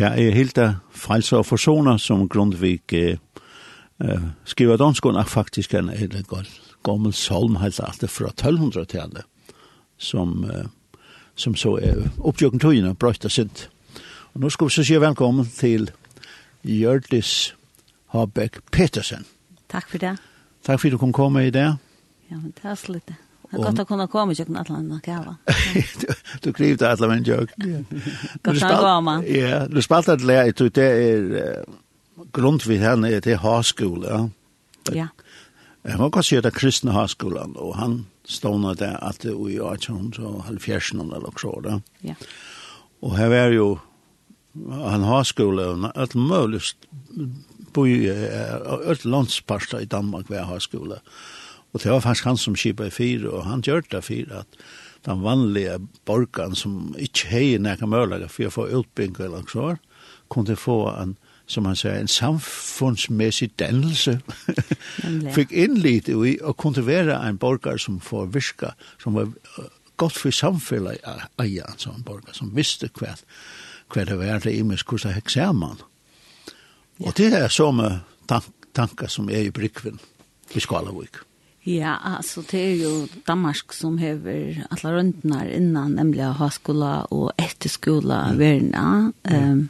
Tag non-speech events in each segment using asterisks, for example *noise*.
Det er helt der frelse og forsoner, som Grundtvig eh, eh, skriver danskån, er faktisk en helt gammel salm, helt alt det fra 1200-tallet, som, eh, som så er oppgjøkken tøyene, brøyt og sint. Og nå skal vi så si velkommen til Hjørdis Habeck Petersen. Takk for det. Takk for at du kom komme i det. Ja, men det er slitt det. Det er godt å kunne komme i kjøkken atlan og kjava. Du krivde alle med en kjøkken. Godt å komme. Ja, du spalte et lær, jeg det er grunnt vi henne er til haskola. Ja. Jeg må godt si at det er kristne haskolan, og han stående der at det var i 1870 eller så da. Ja. Og her er jo han haskola, og alt mulig bo i alt landsparsta i Danmark ved haskola. Ja Og det var faktisk han som kjipa i fire, og han gjør det fire at den vanlige borgeren som ikke heier nekka mørlaga for å få utbygging eller så var, kunne få en, som han sier, en samfunnsmessig dannelse. Fikk innlit i og kunne være en borger som får virka, som var godt for samfunnet eia en sånn borger, som visste hva, hva det var det imisk hos det hekk. Og det er så med tank, tanker som er i brikven i Skalavik. Ja, altså det er jo Danmark som hever alle røntene innan, nemlig høyskola og etterskola verna. Um,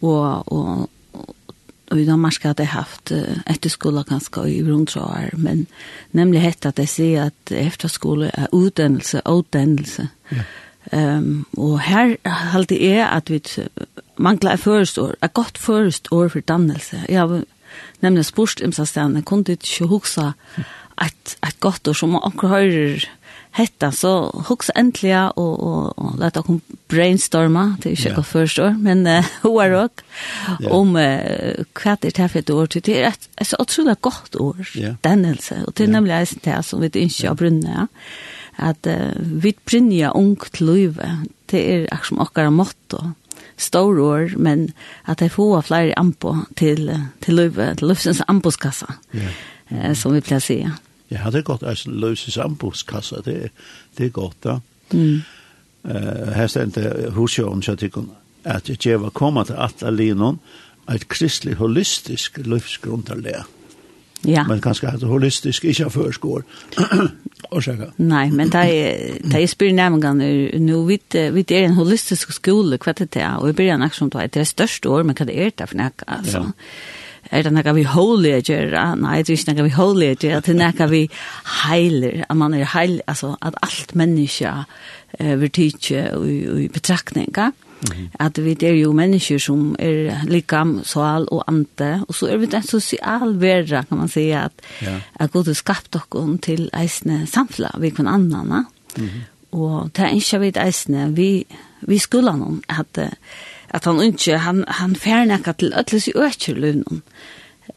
og, og, og, i Danmark har jeg haft etterskola ganske i grunntraer, men nemlig hette at jeg sier at efterskole er utdannelse og utdannelse. Ja. Um, og her halte jeg at vi mangler et førstår, et godt førstår for dannelse. Jeg har nemlig spørst imsa stedene, kunne ikke huske ett ett gott och som onkel hör hetta så hugsa äntligen och och, och låta kom brainstorma det er ikke yeah. först år men hur är det om kvart det her for år till det är ett så otroligt gott år yeah. dannelse och det er nämligen det som vi inte har brunnet att uh, vi brunner ung til livet det är också som akkurat motto stor år, men att det får fler ampo till till løyve, till livsens amposkassa, yeah. Mm. som vi placerar. Ja, det er godt eisen løse sambokskassa, det, det er godt da. Mm. Uh, her stendte husjån, så jeg at jeg var kommet til at alinon, et kristelig holistisk livsgrundarle. Ja. Men kanskje at holistisk ikke har førskår. *clears throat* Årsaka. Nei, men det er spyr nærmengen, nå vet vi det er en holistisk skole, hva det er, og i begynnelsen er det største år, men hva det er det for nekka, altså. Ja er det nekka vi holy gjør, nei, det er ikke nekka vi holy gjør, at det nekka vi heiler, at man er heil, altså, at alt menneska eh, vil tidsje og, og betraktninga, mm. at vi er jo mennesker som er likam, sval og ante, og så er vi en sosial vera, kan man säga, at, ja. at god er skapt okkur til eisne samfla, vi kun annan, mm. og det er ikke vi eisne, vi, vi skulle noen, at uh, at han ikke, han, han fjernekker til ødles i økjerløvnen.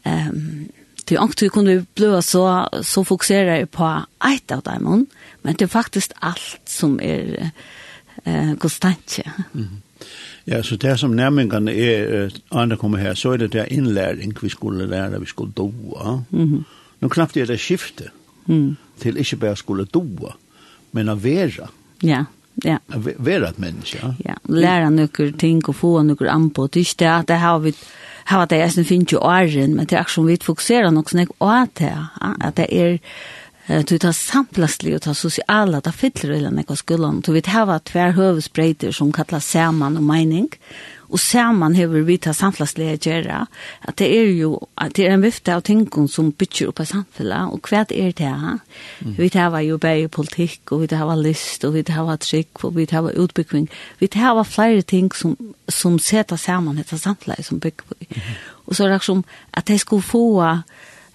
Um, til ångt vi kunne bli så, så fokuserer på eit av dem, men det er faktisk alt som er eh, konstant. Mm -hmm. Ja, så det som nærmengene er, andre kommer her, så er det der innlæring vi skulle lære, vi skulle doa. Mm -hmm. Nå knapt er det skiftet mm. til ikke bare skulle doa, men å være. Ja. Ja. Vera ett människa. Ja, lära några ting och få några anpå. Det är det att det har vi har det är sen finns ju åren, men det är som vi fokuserar nog snäck åt det. Att det är du tar samplastlig og tar sociala, det fyller eller något skolan. Du vet her var tver høvesbreiter som kallas samman och mening og saman hever vi ta samflagslega gjera, at det er jo, at det er en vifte av tingene som bytjer opp av samfunnet, og hva er det her? Mm. Vi tar jo bare politikk, og vi tar list og vi tar trykk og vi tar utbygging, vi tar flere ting som, som setter saman etter samfunnet som bygger på. Mm. Og så er det som at jeg skulle få,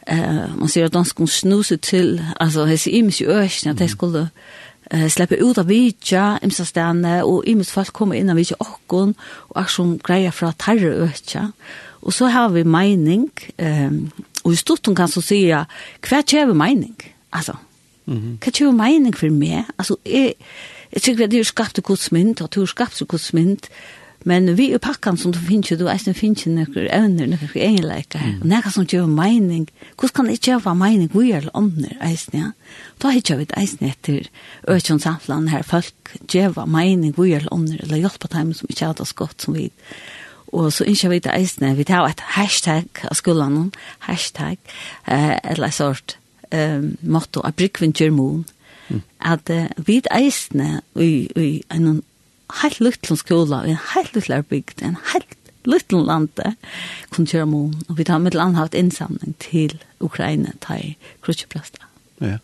eh, man sier at de skulle snuse til, altså jeg sier imens i at jeg skulle, mm eh, släppa ut av vidja, imsa stene, og imens folk kommer inn av vidja okkon, og er som greier fra tarre økja. Og så har vi meining, eh, og i stortum kan så sige, hva kjever meining? Altså, mm -hmm. hva kjever meining for meg? Altså, jeg, jeg tykker at det er skapt i godsmynd, og det er skapt i godsmynd, Men vi i pakkan som du finner, du eisen finner noen evner, noen egenleikar, mm. og noen som gjør meining. Hvordan kan jeg gjøre meining vi er ånder eisen, ja? Da har vi gjør eisen etter økjons samfunn her, folk gjør meining vi er ånder, eller hjelper dem som ikke har det godt som vi. Og så ikke vi det eisen, vi tar et hashtag av skolen, hashtag, eh, eller sort eh, motto, a brikvin gjør mån, at uh, vi eisne i, i en helt liten skola, en helt liten bygd, en helt liten lande, kunne kjøre mån. Og vi tar med land haft innsamling til Ukraina, til Krutjeplasta. Ja.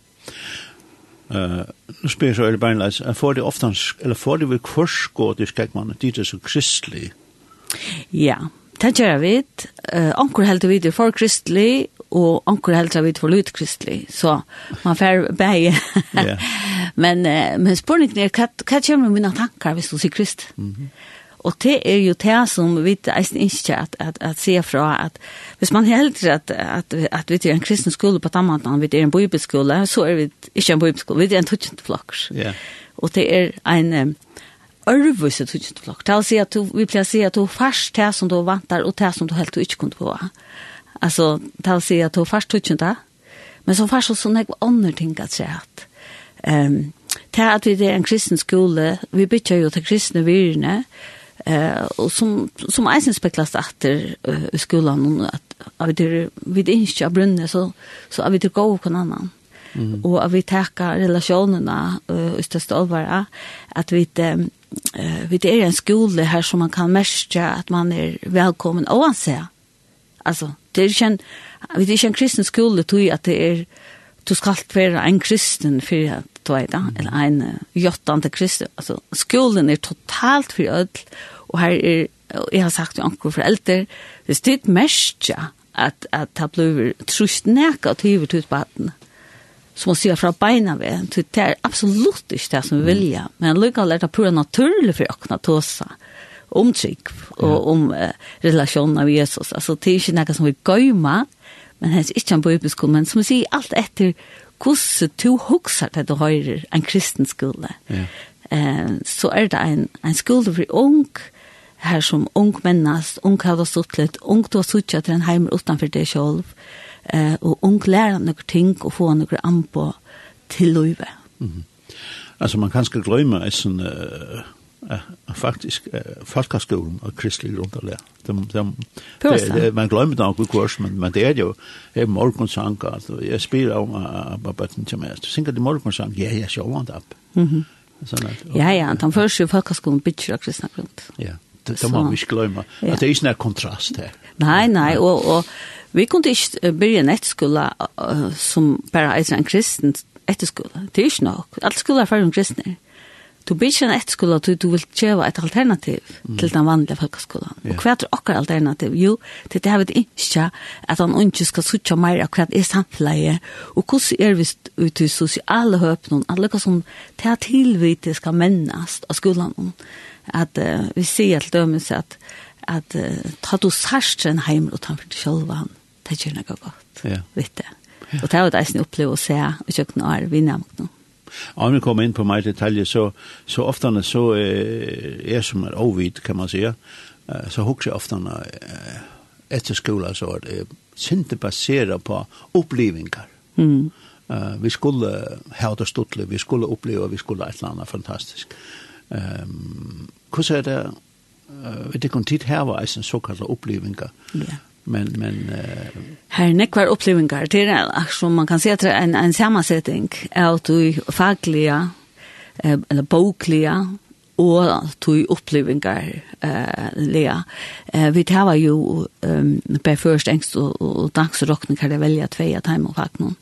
Uh, nu spyr så er det beinleis, får det ofte, eller får det vel korsgått til skrekkmannen, de er så kristelig? Ja, Det gjør vi. Anker helt vi for kristelig, og anker helt vi for lut kristelig. Så man får bæge. yeah. *laughs* men, men spørningen er, hva, hva kommer mine tanker hvis du sier krist? Mm -hmm. Og det er jo det som vi eisen ikke at, at, at se fra, at hvis man heldur at, at, at vi er en kristen skole på Tammantan, vi er en bibelskole, så er vi ikke en bibelskole, vi er en tøtjentflokker. Yeah. Og det er en örvus ett tjukt flock. Tal se att vi pläs se att du fast det som du vantar och det som du helt inte kunde på. Alltså tal se att du fast tjukt inte. Men så fast så några andra ting att säga att ehm tär att vi är en kristen skola, vi bitcher ju till kristna virne. Eh och som som eisen speklas efter uh, skolan och att vi det vid inte brunne så så vi det går på annan. Mm. Och vi tackar relationerna uh, i största allvar att vi um, eh vi det är en skola här som man kan märka att man är välkommen oavsett. Alltså det är en vi det är en kristen skola tror att det är du ska vara en kristen för att ta det eller en jottande kristen. Alltså skolan är totalt för öll. Och här är jag har sagt till ankel föräldrar det är mest att att ta blöver trust näka till huvud ut på som man sier fra beina ved, det er absolutt ikke det som vi vilja, men lykkevel er det pura naturlig for åkna tåsa, om trygg, og om uh, relasjonen av Jesus, altså det er ikke noe som vi gøyma, men det er ikke en bøybeskolen, men som vi sier, alt etter hvordan du hokser til du høyrer en kristen skole, ja. eh, så er det en, en skole for ung, her som ung mennast, ung har stått litt, ung du har suttet til en heimer utenfor deg selv, eh, og ung lærer noen ting og få noen anpå til løyve. Mm -hmm. Altså man kan skal glemme eisen eh uh, faktisk uh, folkeskolen og kristelig grunderlærer. De, de, de, de, man glemmer det nok kurs, men, men det er jo er morgensang, altså, jeg spiller om uh, bøtten til meg, Du synger det morgensang, ja, jeg sjå vant opp. Mm ja, ja, den første jo folkeskolen bytter av kristne grund. Ja, det, det må vi ikke glemme. At det er ikke noen kontrast her. Nei, nei, og, og Vi kunne ikke begynne en etterskole uh, som bare er en kristen etterskole. Det er ikke nok. Alt skola er ferdig om kristne. Du blir ikke en etterskole du, du vil kjøve et alternativ mm. til den vanlige folkeskolen. Yeah. Og hva er okker alternativ? Jo, det er det ikke at han ikke skal suttje mer av hva er samfunnet. og hvordan er vi ute i sosiale høpene, alle hva som til tilvite skal mennes av skolen. At uh, vi sier til dømes at at uh, ta du sørst en heim og ta for deg selv han det gjør noe godt. Ja. Vet du. Ja. Og det er jo det jeg opplever å se og kjøkken og er vi mot nå. Om vi kommer inn på mer detaljer, så, så ofte så eh, er som er overvidt, kan man si, eh, så husker jeg ofte eh, etter skolen så er det sinte baseret på opplevinger. Mm. Uh, vi skulle ha det stortlig, vi skulle oppleve, vi skulle et eller annet fantastisk. Um, hvordan er det, uh, det kan tid her var en såkalt opplevinger. Ja men men uh, här nekvar upplevelser är det alltså man kan se att en en sammansättning är du fagliga eh, eller bokliga og tog opplevingar eh, lea. Eh, vi tar jo um, på først engst og, og dagsrokken kan det välja två time og fakt noen.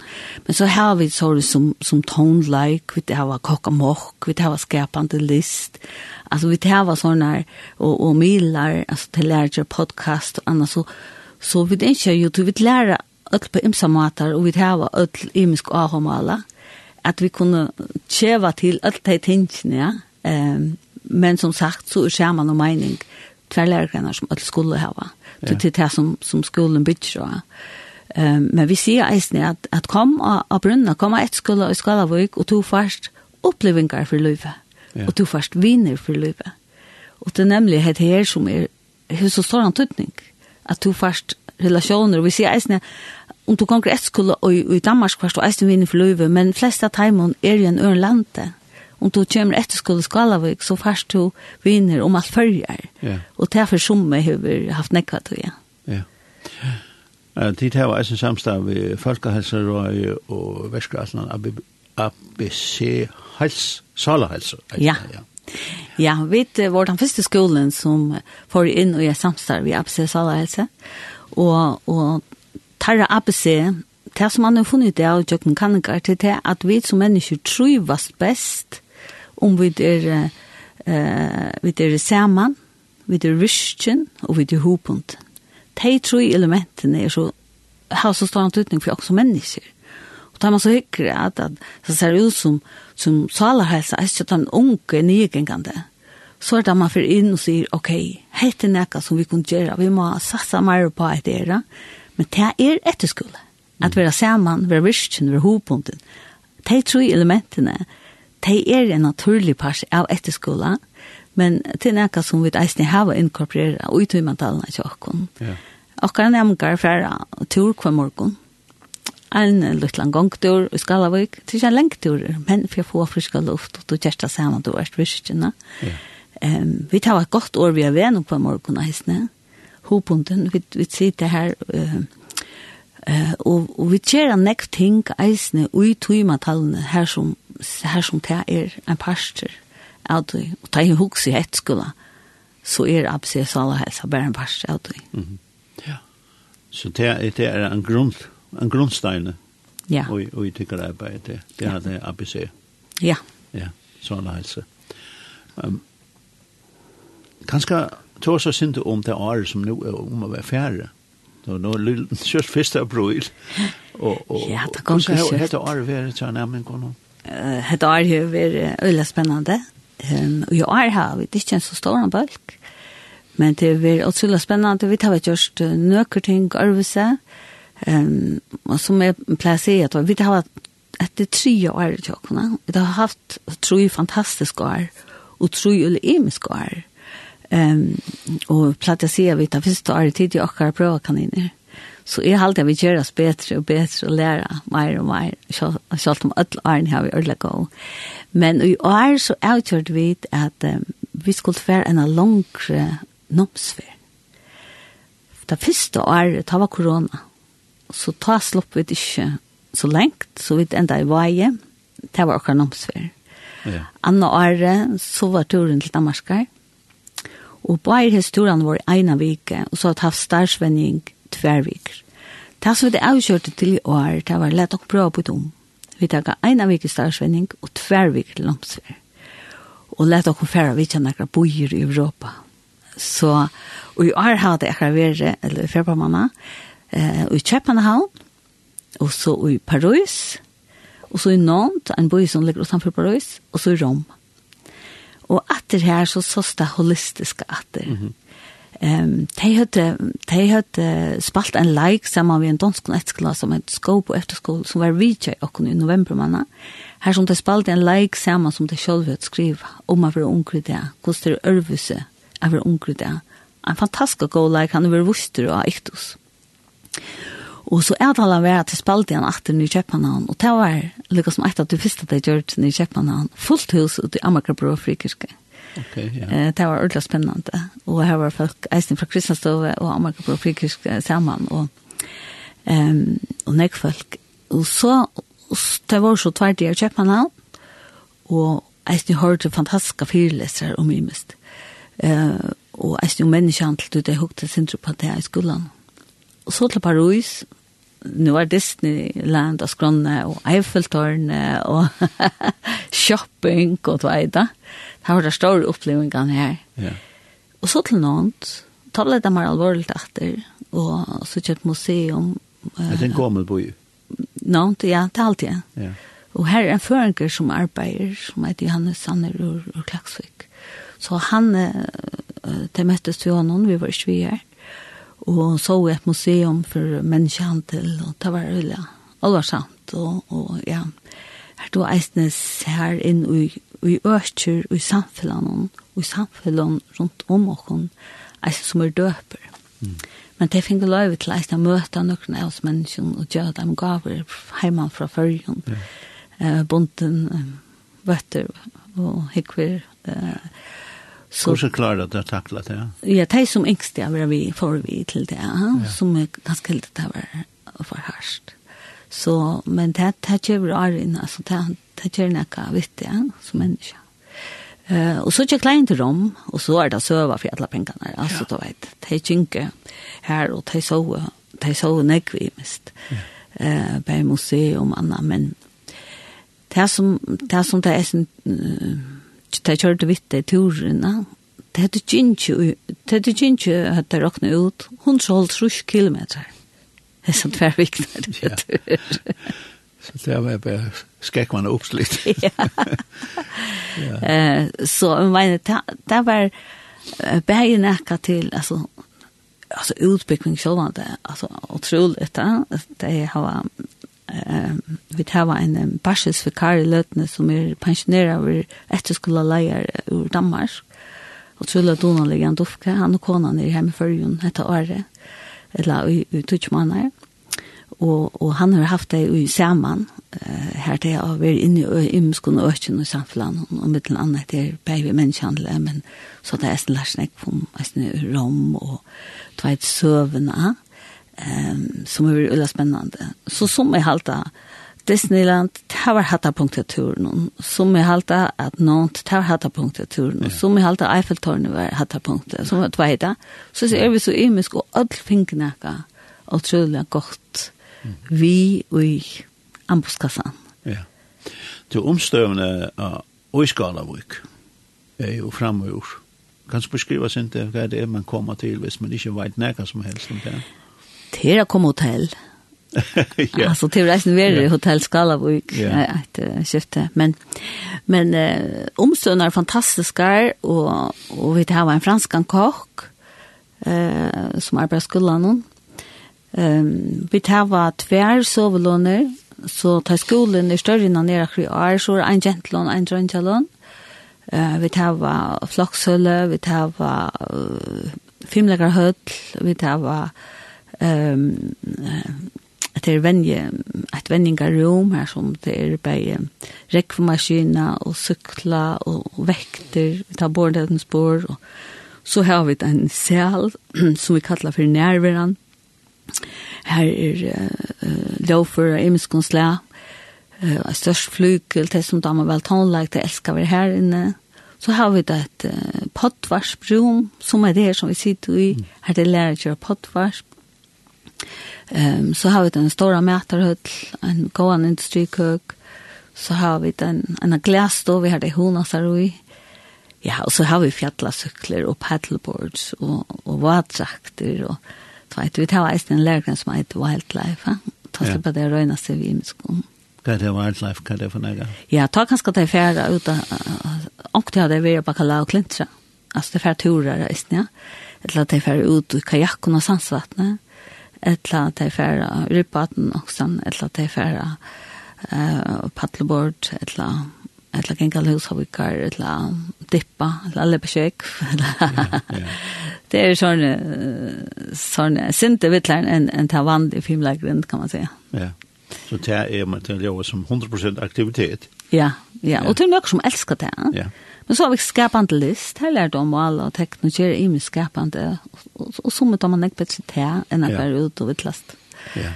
Men så har vi så som, som toneleik, vi tar kokka mokk, vi tar skapande list. Altså vi tar sånne og, og milar, altså til larger podcast og annars så Så vi ikke jo, du vil lære alt på imsa matar og vi har alt imisk ahomala at vi kunne tjeva til alt de tingene, ja. Um, men som sagt så er skjermen og mening tverrlærgrenar som alt skulle hava. Ja. Det er det som, som skolen bytjer. Um, men vi sier eisne at, at kom av brunna, kom av et skole i Skalavøyk og to først opplevingar for løyve. Ja. Og to først viner for løyve. Og det er nemlig het her som er, er så stor antydning. Ja at du først relationer, og vi sier eisne, om du konger etskola og i Danmark først, og eisne vinner for løyve, men flesta teimen er i en øren lande. Om du kommer etterskola i Skalavik, så først du vinner om alt følger. Ja. Og derfor som vi har haft nekva til, ja. Ja. Tid her var eisen samstav i Folkehelserøy og Veskrasland ABC Hals, Salahelse. Ja. ja. Ja, vi var den første skolen som får inn og gjør samstarv i ABC Salahelse. Og, og tarra ABC, det som man har funnet det av Jøkken Kanninger, til det at vi som mennesker trivas best om vi er, uh, vi er sammen, vi er rysken og vi er hopunt. De tre elementene er så, har så stor antutning for oss som mennesker. Mm Og tar man så hyggelig at, at det ser ut som, som salerhelsa, er ikke at den unge nygengende, så er det man fyrir inn og sier, ok, helt er nekka som vi kunne gjøre, vi må satsa mer på et era, men det er etterskole. At vi er saman, vi er virkjen, vi er hopunkten. De tre elementene, de er en naturlig pars av etterskole, men det er nekka som vi eisne hava inkorporera, og i tøymantalene til okkon. Ja. Okkar nemgar færa tur hver morgen, en liten gongtur i Skalavik. Det er ikke en lengtur, men for å få friska luft, og du kjørte sammen, du er virkene. Ja. Um, vi tar et godt år vi er ved på morgen, heisene. Hopunten, vi, vi sitter her, uh, uh, og, og vi kjører nekk ting, eisene, og i tøymatallene, her som, her som det er en parster, av det, og det er hos i et skulle, så er absess alle helsa bare en parster av det. Mm -hmm. Ja, så det, det er en grunn en grundstein ja. og, og i tykker arbeid det, det er det ABC. Ja. Ja, sånn helse. Um, kanskje tog seg sinte om det året som nå er om å være færre. Nå, nå kjørt *laughs* første april. Og, og, ja, det kan ikke kjørt. Hette året vært til nærmere kono? Hette året har vært øyla spennende. Um, og i år har vi ikke en så stor bølg. Men det har vært utrolig spennende. Vi har gjort nøkker ting, arvelse. Uh, Um, och som är placerat och vi har haft ett tre år till kunna. Vi har haft tre fantastiska år och tre olemiska år. Ehm och placerat vi det första året tid jag har prova kaniner. Så är halt vi gör oss bättre och bättre och lära mer och mer. Så så om all åren har vi ödla gå. Men i år så outgjort vi att um, vi skulle vara en lång uh, nomsfär. Det första året, det var corona. Mm så ta slopp vi ikke så lengt, så vi enda i veie, det var akkurat nomsfer. Ja. Anna åre, så var turen til Danmarkar, og bare historien var ena vike, og så har vi haft starsvenning tverviker. Det som vi avkjørte til i år, det var lett å prøve på dem. Vi tar ena vike starsvenning og tverviker til nomsfer. Og lett å fære vi kjenner akkurat bojer i Europa. Så, og i år hadde jeg akkurat vært, eller fyrbarmannet, eh, i København, og så i Paris, og så i Nantes, en by som ligger utenfor Paris, og så i Rom. Og etter her så sås det holistiske etter. Mm -hmm. Um, de hadde, de hadde spalt en leik sammen med en dansk nettskola som het Skåp og Efterskole, som var VJ okken i november manna. Her som de spalt en leik sammen som de selv hadde skrivet om å være unger i det, hvordan det er øvelse å være unger i det. En fantastisk god leik, han har vært vuster og ektos. Mm Og så er det alle vært til spalt igjen etter Nye Kjøpenhavn, og det var lykka som etter at du visste at jeg gjør til Nye Kjøpenhavn, fullt hus ut i Amagerbro og Frikirke. Okay, ja. Yeah. Det var ordentlig spennende, og her var folk eisen fra Kristianstove og Amagerbro og Frikirke sammen, og, um, og nek folk. Og så, det var så tvert i Kjøpenhavn, og eisen hørte fantastiske fyrleser om mimest. Uh, og eisen jo menneskjantelt ut, jeg hukte sindru på det i skolan. Og så til Paris, nu er Disneyland og Skronne og Eiffeltårne *laughs* og shopping og tveida. Det var det store opplevingene her. Ja. Og så til noen, ta litt mer alvorlig etter, og så kjøpt museum. Er det en gammel boi? Nå, no, ja, til alltid. Ja. Og her er en føringer som arbeider, som heter Johannes Sander ur, ur Klagsvik. Så han, uh, det møttes vi honom, vi var ikke vi her og så et museum for menneskehandel, og det var veldig alvarsamt, og, og ja, her tog eisnes her inn i, i økker, og i samfunnet, og i samfunnet rundt om oss, eisnes som er døper. Mm. Men det finner lov til eisnes å møte noen av oss mennesker, og gjøre dem gaver hjemme fra førjen, yeah. eh, bunden, bøtter, og hikker, eh, Så Hvordan klarer du å takle det? Ja, det de som engst jeg var vi for vi til det, ja. som jeg ganske helt det var for hørst. Så, men det er ikke bra inn, altså det er ikke noe vittig, ja, som menneske. Eh och så checkar in till dem och så är det söva för alla pengarna alltså då vet. Det är jinke här och det så det så nekvi mest. Eh på museum annan men det som det som det är det kjørte vitt i turene. Det hadde ikke, det hadde ikke hatt det råknet ut. Hun så holdt rusk kilometer. Det er sånn tverrvikner. Ja. Så det var bare skrekk man opp litt. *laughs* ja. Eh, så jeg mener, det var bare nækka til, altså, altså utbyggning sånn, var det altså, utrolig, det det har Um, vi tar en um, för i Lötne som är er pensjonerer over etterskola lejer ur Danmark. Och så Tulla hon lägga en dufke, han och konan är hemma för ju detta året, eller i, i tutsmaner. Og, og han har haft det i saman, uh, her til å være inne i ymskon og økken og samfunnet, og med eller annet er baby menneskehandlet, men så det er slik om rom og tveit søvnene, um, som är veldig spennende. Så som är halta Disneyland, det var hatta punktet turen. Som är halta att nånt, det var hatta punktet turen. Som är halta Eiffeltornet var hatta punktet. Som var tvejda. Så så är vi så imisk och all fingnäka och troliga gott vi och i ambuskassan. Ja. Till omstøvende av Oiskalavik är ju framme ur. Kan du beskrive sin inte hva det er man kommer till hvis man inte vet näka som helst om det? det er å komme hotell. *laughs* ja. Alltså till resten var det hotell Skalabuk ja. ett skifte men men eh, omstunder fantastiska och och vi har en fransk kock eh som arbetar skolan någon. Ehm vi har två sovloner så tar skolan i större än nere sju år så en gentlon en gentlon. Eh vi har flockshölle, vi har uh, höll, vi har um, det er venje, et venningarom her som det er bare rekvemaskina og sykla og vekter, vi tar bordet spår og så har vi en sel som vi kallar for nærveran. Her er uh, lofer og imenskonslea uh, størst flygel, det som damer vel tonlag det elskar vi her inne så har vi et uh, pottvarsbrom som er det som vi sitter i her det lærer å gjøre Ehm så har vi den stora mätarhöll, en gåan industrikök. Så har vi den, en glas då, vi har det honasar i. Ja, och så har vi fjällacykler och paddleboards och, och vattrakter. Och, så vet vi tar eisen en lägen som heter Wildlife. Va? Ta sig på det röna sig vi med skon. Kan det wildlife kan det för några? Ja, ta kanske det färra ut och det hade vi på kalla och klintra. Alltså det färra turer i. Eller att det färra ut i kajakken och sansvattnet. Mm etla at de færa rypaten også, etla at de færa uh, paddleboard, etla etla gengal hushavikar, etla dippa, etla leppesjøk. *laughs* Det er sånne, sånne sinte vittler enn en ta vand i filmlegren, kan man säga. Ja, så det er man til å som 100% aktivitet. Ja, ja, og til noen som elsker det. Ja, ja. Men så har vi skapande list, her lærte om alle og teknologier i med skapande, og, så måtte man ikke bedre til enn at være er ute og vittlast. Ja,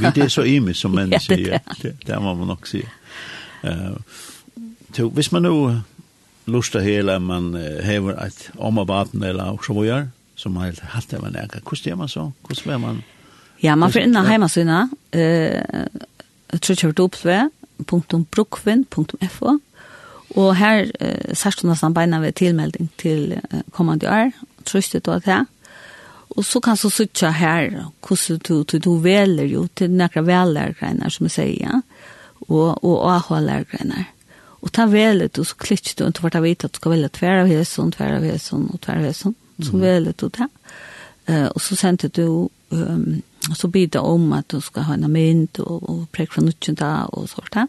vi det er så i min som *laughs* menn sier, det, det må man nok si. Uh, to, hvis man nå lusta hele, man uh, hever et om eller så vad gör som man helt hatt det man äger. hvordan gjør man så? Hvordan stämmer man? Ja, man får inna hemma syna. Eh, tror jag det uppe punktum brukvin.fo Og her uh, sørst du nesten beina ved tilmelding til uh, kommende år, trøstet du at det. Og så kan du sitte her, hvordan du, du, du veler jo til noen vellærgreiner, som jeg sier, ja? og, og AH-lærgreiner. Og ta veler du, så klikker du, og du får ta vite at du skal velge tver av hæsson, tver av hæsson, og tver av hæsson. Så mm. veler du det. Uh, og så sendte du, um, så bidde om at du skal ha en mynd, og, og prek fra nødgjenta, og sånt.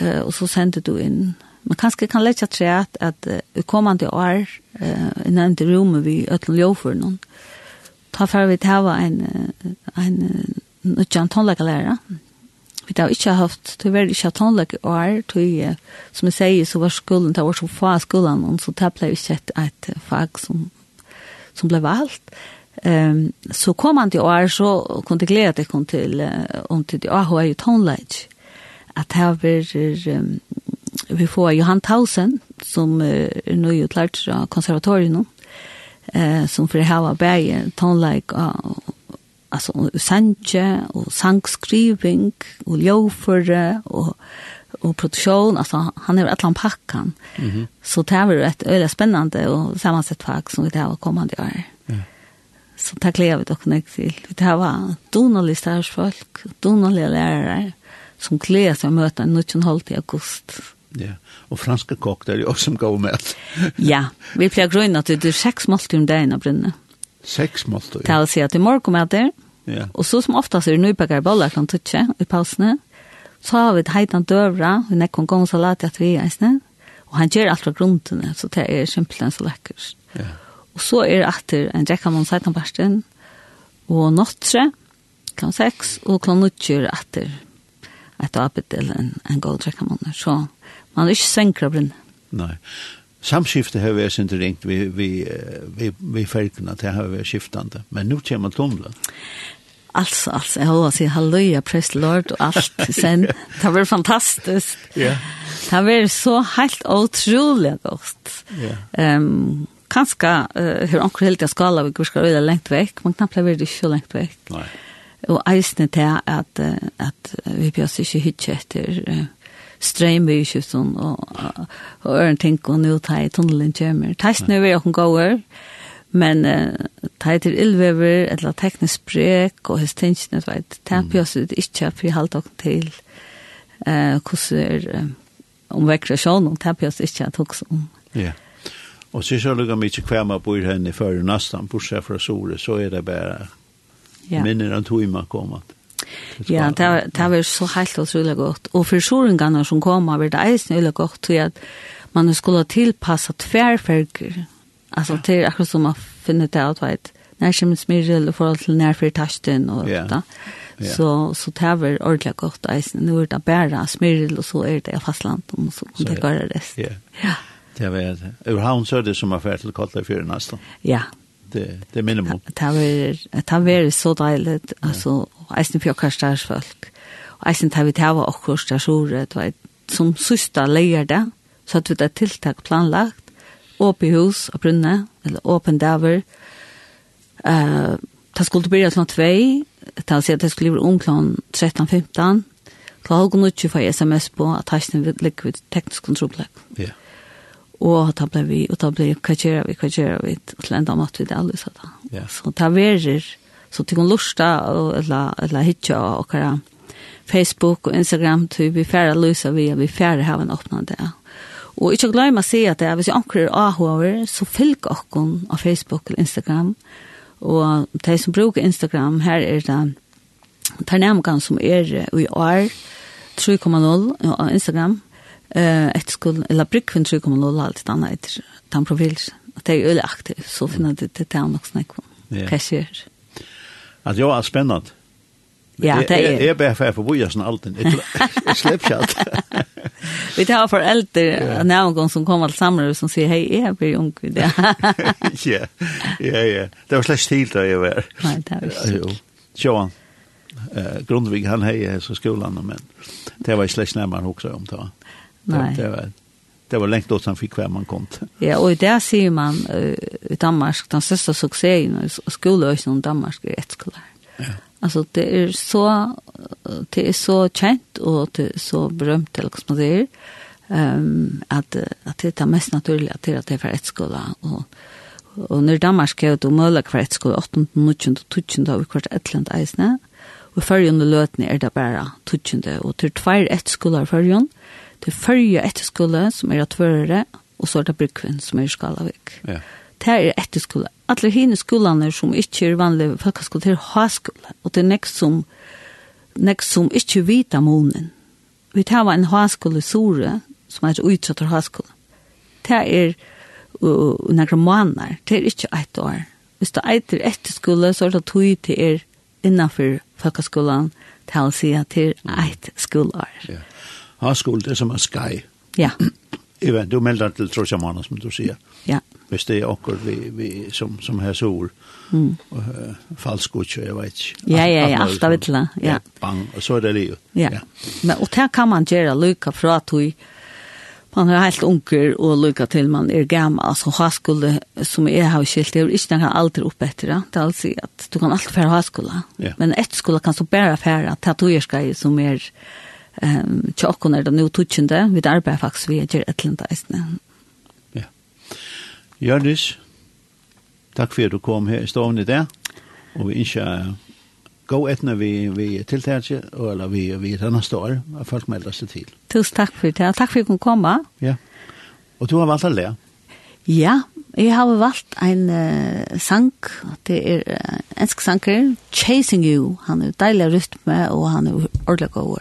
Uh, og så sendte du inn man kanskje kan lägga tre at at uh, kommande år uh, i nevnte rum vi ötlun jofor noen ta for vi ta en en nutjan tonlaga lära vi har ikke haft det var inte tonlaga år till som jeg sier så var skolen det var så få skolan och så det ble ikke et, et fag som som ble valgt Ehm så kom han till år så kunde glädje det kom till om till AHA i tonlage att här blir vi får Johan Tausen, som er nøye utlært fra konservatoriet nå, eh, som for her var bæg tonleik og altså sanje og sangskriving og ljåføre og och produktion alltså han är ett pakkan. Mm -hmm. Så det var ett öle spännande och sammansatt fack som vi har kommande år. Mm. Så tack lever vi dock nästa till. det här var donalister folk, donalister lärare som klär sig möta en 19 i augusti Ja, og franske kokk, det er jo også som gav med. *laughs* ja, vi pleier grunn at det er seks måltid om dagen av brunnet. Seks måltid? Ja. Det vil si at i morgen med det, ja. og så som oftast er det nøybakker boller kan tutsi i pausene, så har vi heitan døvra, og nekken gong salat at vi eisne, og han gjør alt fra grunnene, så det er simpelthen så lekkert. Ja. Og så er det etter en rekkamann seitanbarsten, og nåttre, klant seks, og klant nutjer etter et arbeid eller en, en god rekkamann. Så Man er ikke senkra brinn. Nei. Samskifte har vi ikke ringt vi, vi, vi, vi felkene til har vi skiftende. Men nå kommer tomlen. Altså, altså, jeg håper å si halleluja, prest Lord og alt *laughs* sen. Det var fantastisk. Ja. Yeah. Det var så helt utrolig godt. Ja. Yeah. Um, kanskje, uh, hur anker helt jeg skala, vi skal være lengt vekk, men knappt blir det ikke lengt vekk. Nei. Og eisne til at, at, at vi bjør ikke hytte etter uh, strømbyskiften og, og øren ting og nå ta i tunnelen kommer. Testen er vi gå over, men uh, ta til ildvever, eller teknisk brek og hos tingene, så vet, tempi oss ut ikke for jeg halte dere til uh, hvordan er uh, om vekrasjon, og tempi oss ikke at åkken om. Ja. Yeah. Och så så lukar mycket kvämma på i henne för nästan på sig för så så är det bara ja. minnen att hur man kommer. Ja, det var så helt utrolig godt. Og for soringene som kom, var det eisen utrolig godt, til at man skulle tilpasse tverrferger. Altså, ja. til akkurat som man finner det at, vet, når kommer smirrel i forhold til nærfyr tasten og yeah. da. Yeah. Så, så det var ordentlig godt eisen. Nå er det bare smirrel, og så er det fastland, og så kan det gøre rest. Ja. ja. Det var det. Ur havn så er det som affær til Kotlefjøren, altså. Ja, det, det minimum. Det har vært så deilig, altså, eisen for hver folk. Og eisen tar vi til å okkur akkurat større, det var som søster leier det, så at vi det tiltak planlagt, åpne hus og brunne, eller åpen daver. Uh, det skulle bli klokka tvei, det vil si at det skulle bli om klokka 13-15, klokka 20 får jeg sms på at heisen ligger ved teknisk kontrollplek. Ja. Yeah. Og da ble vi, og da ble vi, hva gjør vi, hva gjør vi, og til enda måtte vi det alle, så da. Yeah. Så er verer, så til å lusta, eller, eller hitja, og hva Facebook og Instagram, til vi færre løsa vi, vi færre har en åpna det. Og ikke glem å si at det er, hvis jeg anker AHR, så fylg okken av Facebook eller Instagram, og de som bruker Instagram, her er det, det er nærmere som er i år, 3,0 av Instagram, eh ett skuld eller brickvin så kommer nog allt stanna ett tam profil att det är öle aktiv så finner det det där nog snack på kassier att jag är spännande Ja, det er. bara för for jag alt alltid Jeg slipper Vi tar för äldre någon gång som kommer til samler som säger hej är blir ung vid det. Ja, ja, ja. Det var slett stil där jag var. Nej, det var Jo. Eh Grundvig, han hej så skolan, men det var slash när man också om det. Nej. Det, det var det var längt åt sen fick vem man kom till. Ja, och där ser man uh, i Danmark den största succén i skolösen i Danmark är ett skola. Ja. Alltså det är så det är så känt och det är så berömt eller vad man säger. Ehm att att det är mest naturligt att det är för ett skola och og når Danmark er det mulig hvert skole 18, 19, 20 og kvart etland eisne, og førjen og løtene er det bare 20, og til tvær et skoler førjen, Det førje etterskole som er at førere, og så er det Brykvin som er i Skalavik. Ja. Det er etterskole. Alle hine skolene som ikke er vanlige folkeskole, det er haskole. Og det er nekst som, nekst som ikke vet om månen. Vi tar en haskole sore, som er utsatt av haskole. Det er uh, noen måneder, det er ikke ett år. Hvis det er etterskole, så er det tog til er innenfor folkeskolen, til å si at det er et skoleår. Ja. Yeah. Høyskole, det er som en skai. Ja. Even du melder til Trosjamanen, som du sier. Ja. Hvis det er akkur vi, vi, som, som har sol, mm. og, uh, falsk og jeg vet ikke. Ja, ja, ja, alt av vitla. Ja. Bang, og så er det livet. Ja. ja. Men, og det kan man gjøre lykka fra vi man är helt unger og lykka til man er gammal, altså haskole som jeg har skilt, det har ikke noen alltid opp etter det, det er altså at du kan alltid fære haskole, Ja. men ett skola kan så bare fære til at du er som er um, tjockon är det nu tutsjende, vi arbeider faktiskt vi gjør ett eller annet eisene. Ja. Gjørdis, takk for at du kom her i stående der, og vi ønsker gå etna vi, vi tiltaket, eller vi, vi denne står, og folk melder seg til. Tusen tack för det, Tack för att du kom komme. Ja, og du har valgt å le. Ja, jeg har valgt en uh, sang, det er uh, ensk sanger, Chasing You, han er deilig rytme, og han er ordentlig god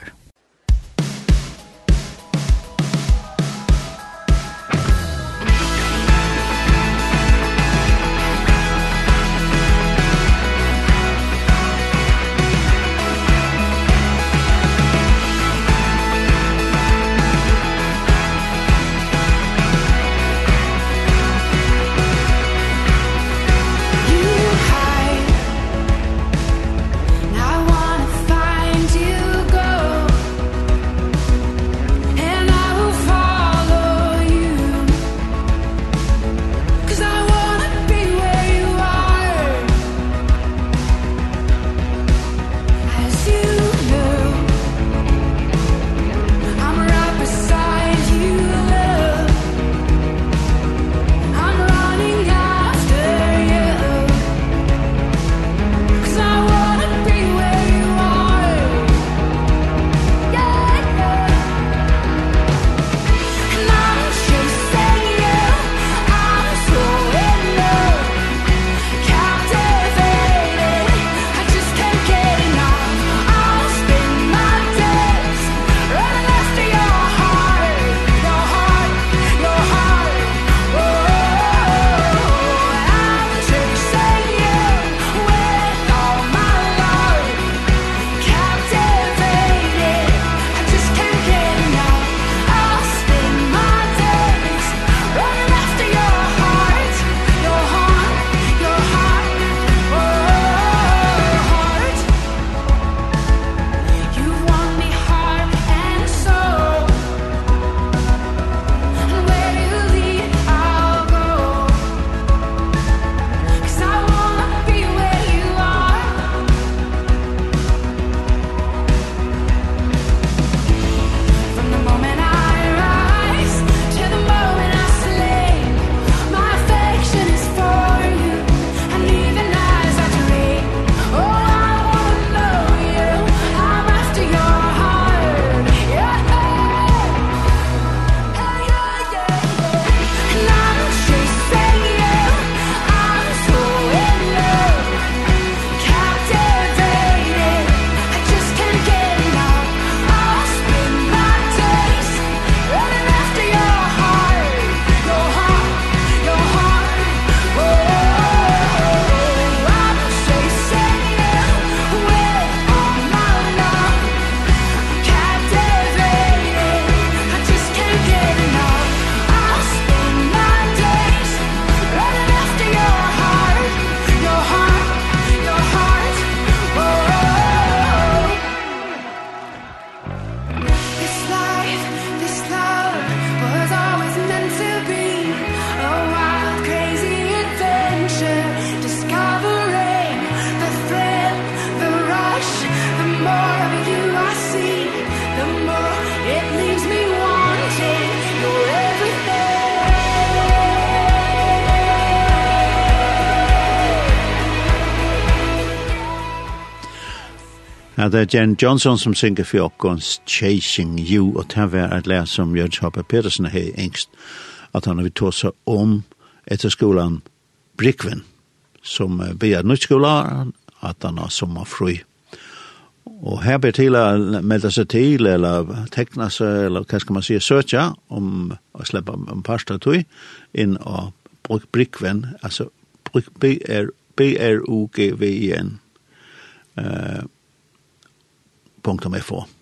det er Jan Johnson som synger for okkons Chasing You, og det var et lær som Jørgens Hopper Pedersen har engst, at han har vi tås om etter skolan Brikven, som blir nytt skola, at han har sommerfri. Og her blir til å melde seg til, eller tekne seg, eller hva skal man si, søtja, om å slippe en par tog, inn og bruke Brikven, altså B-R-U-G-V-I-N. Uh, Fo.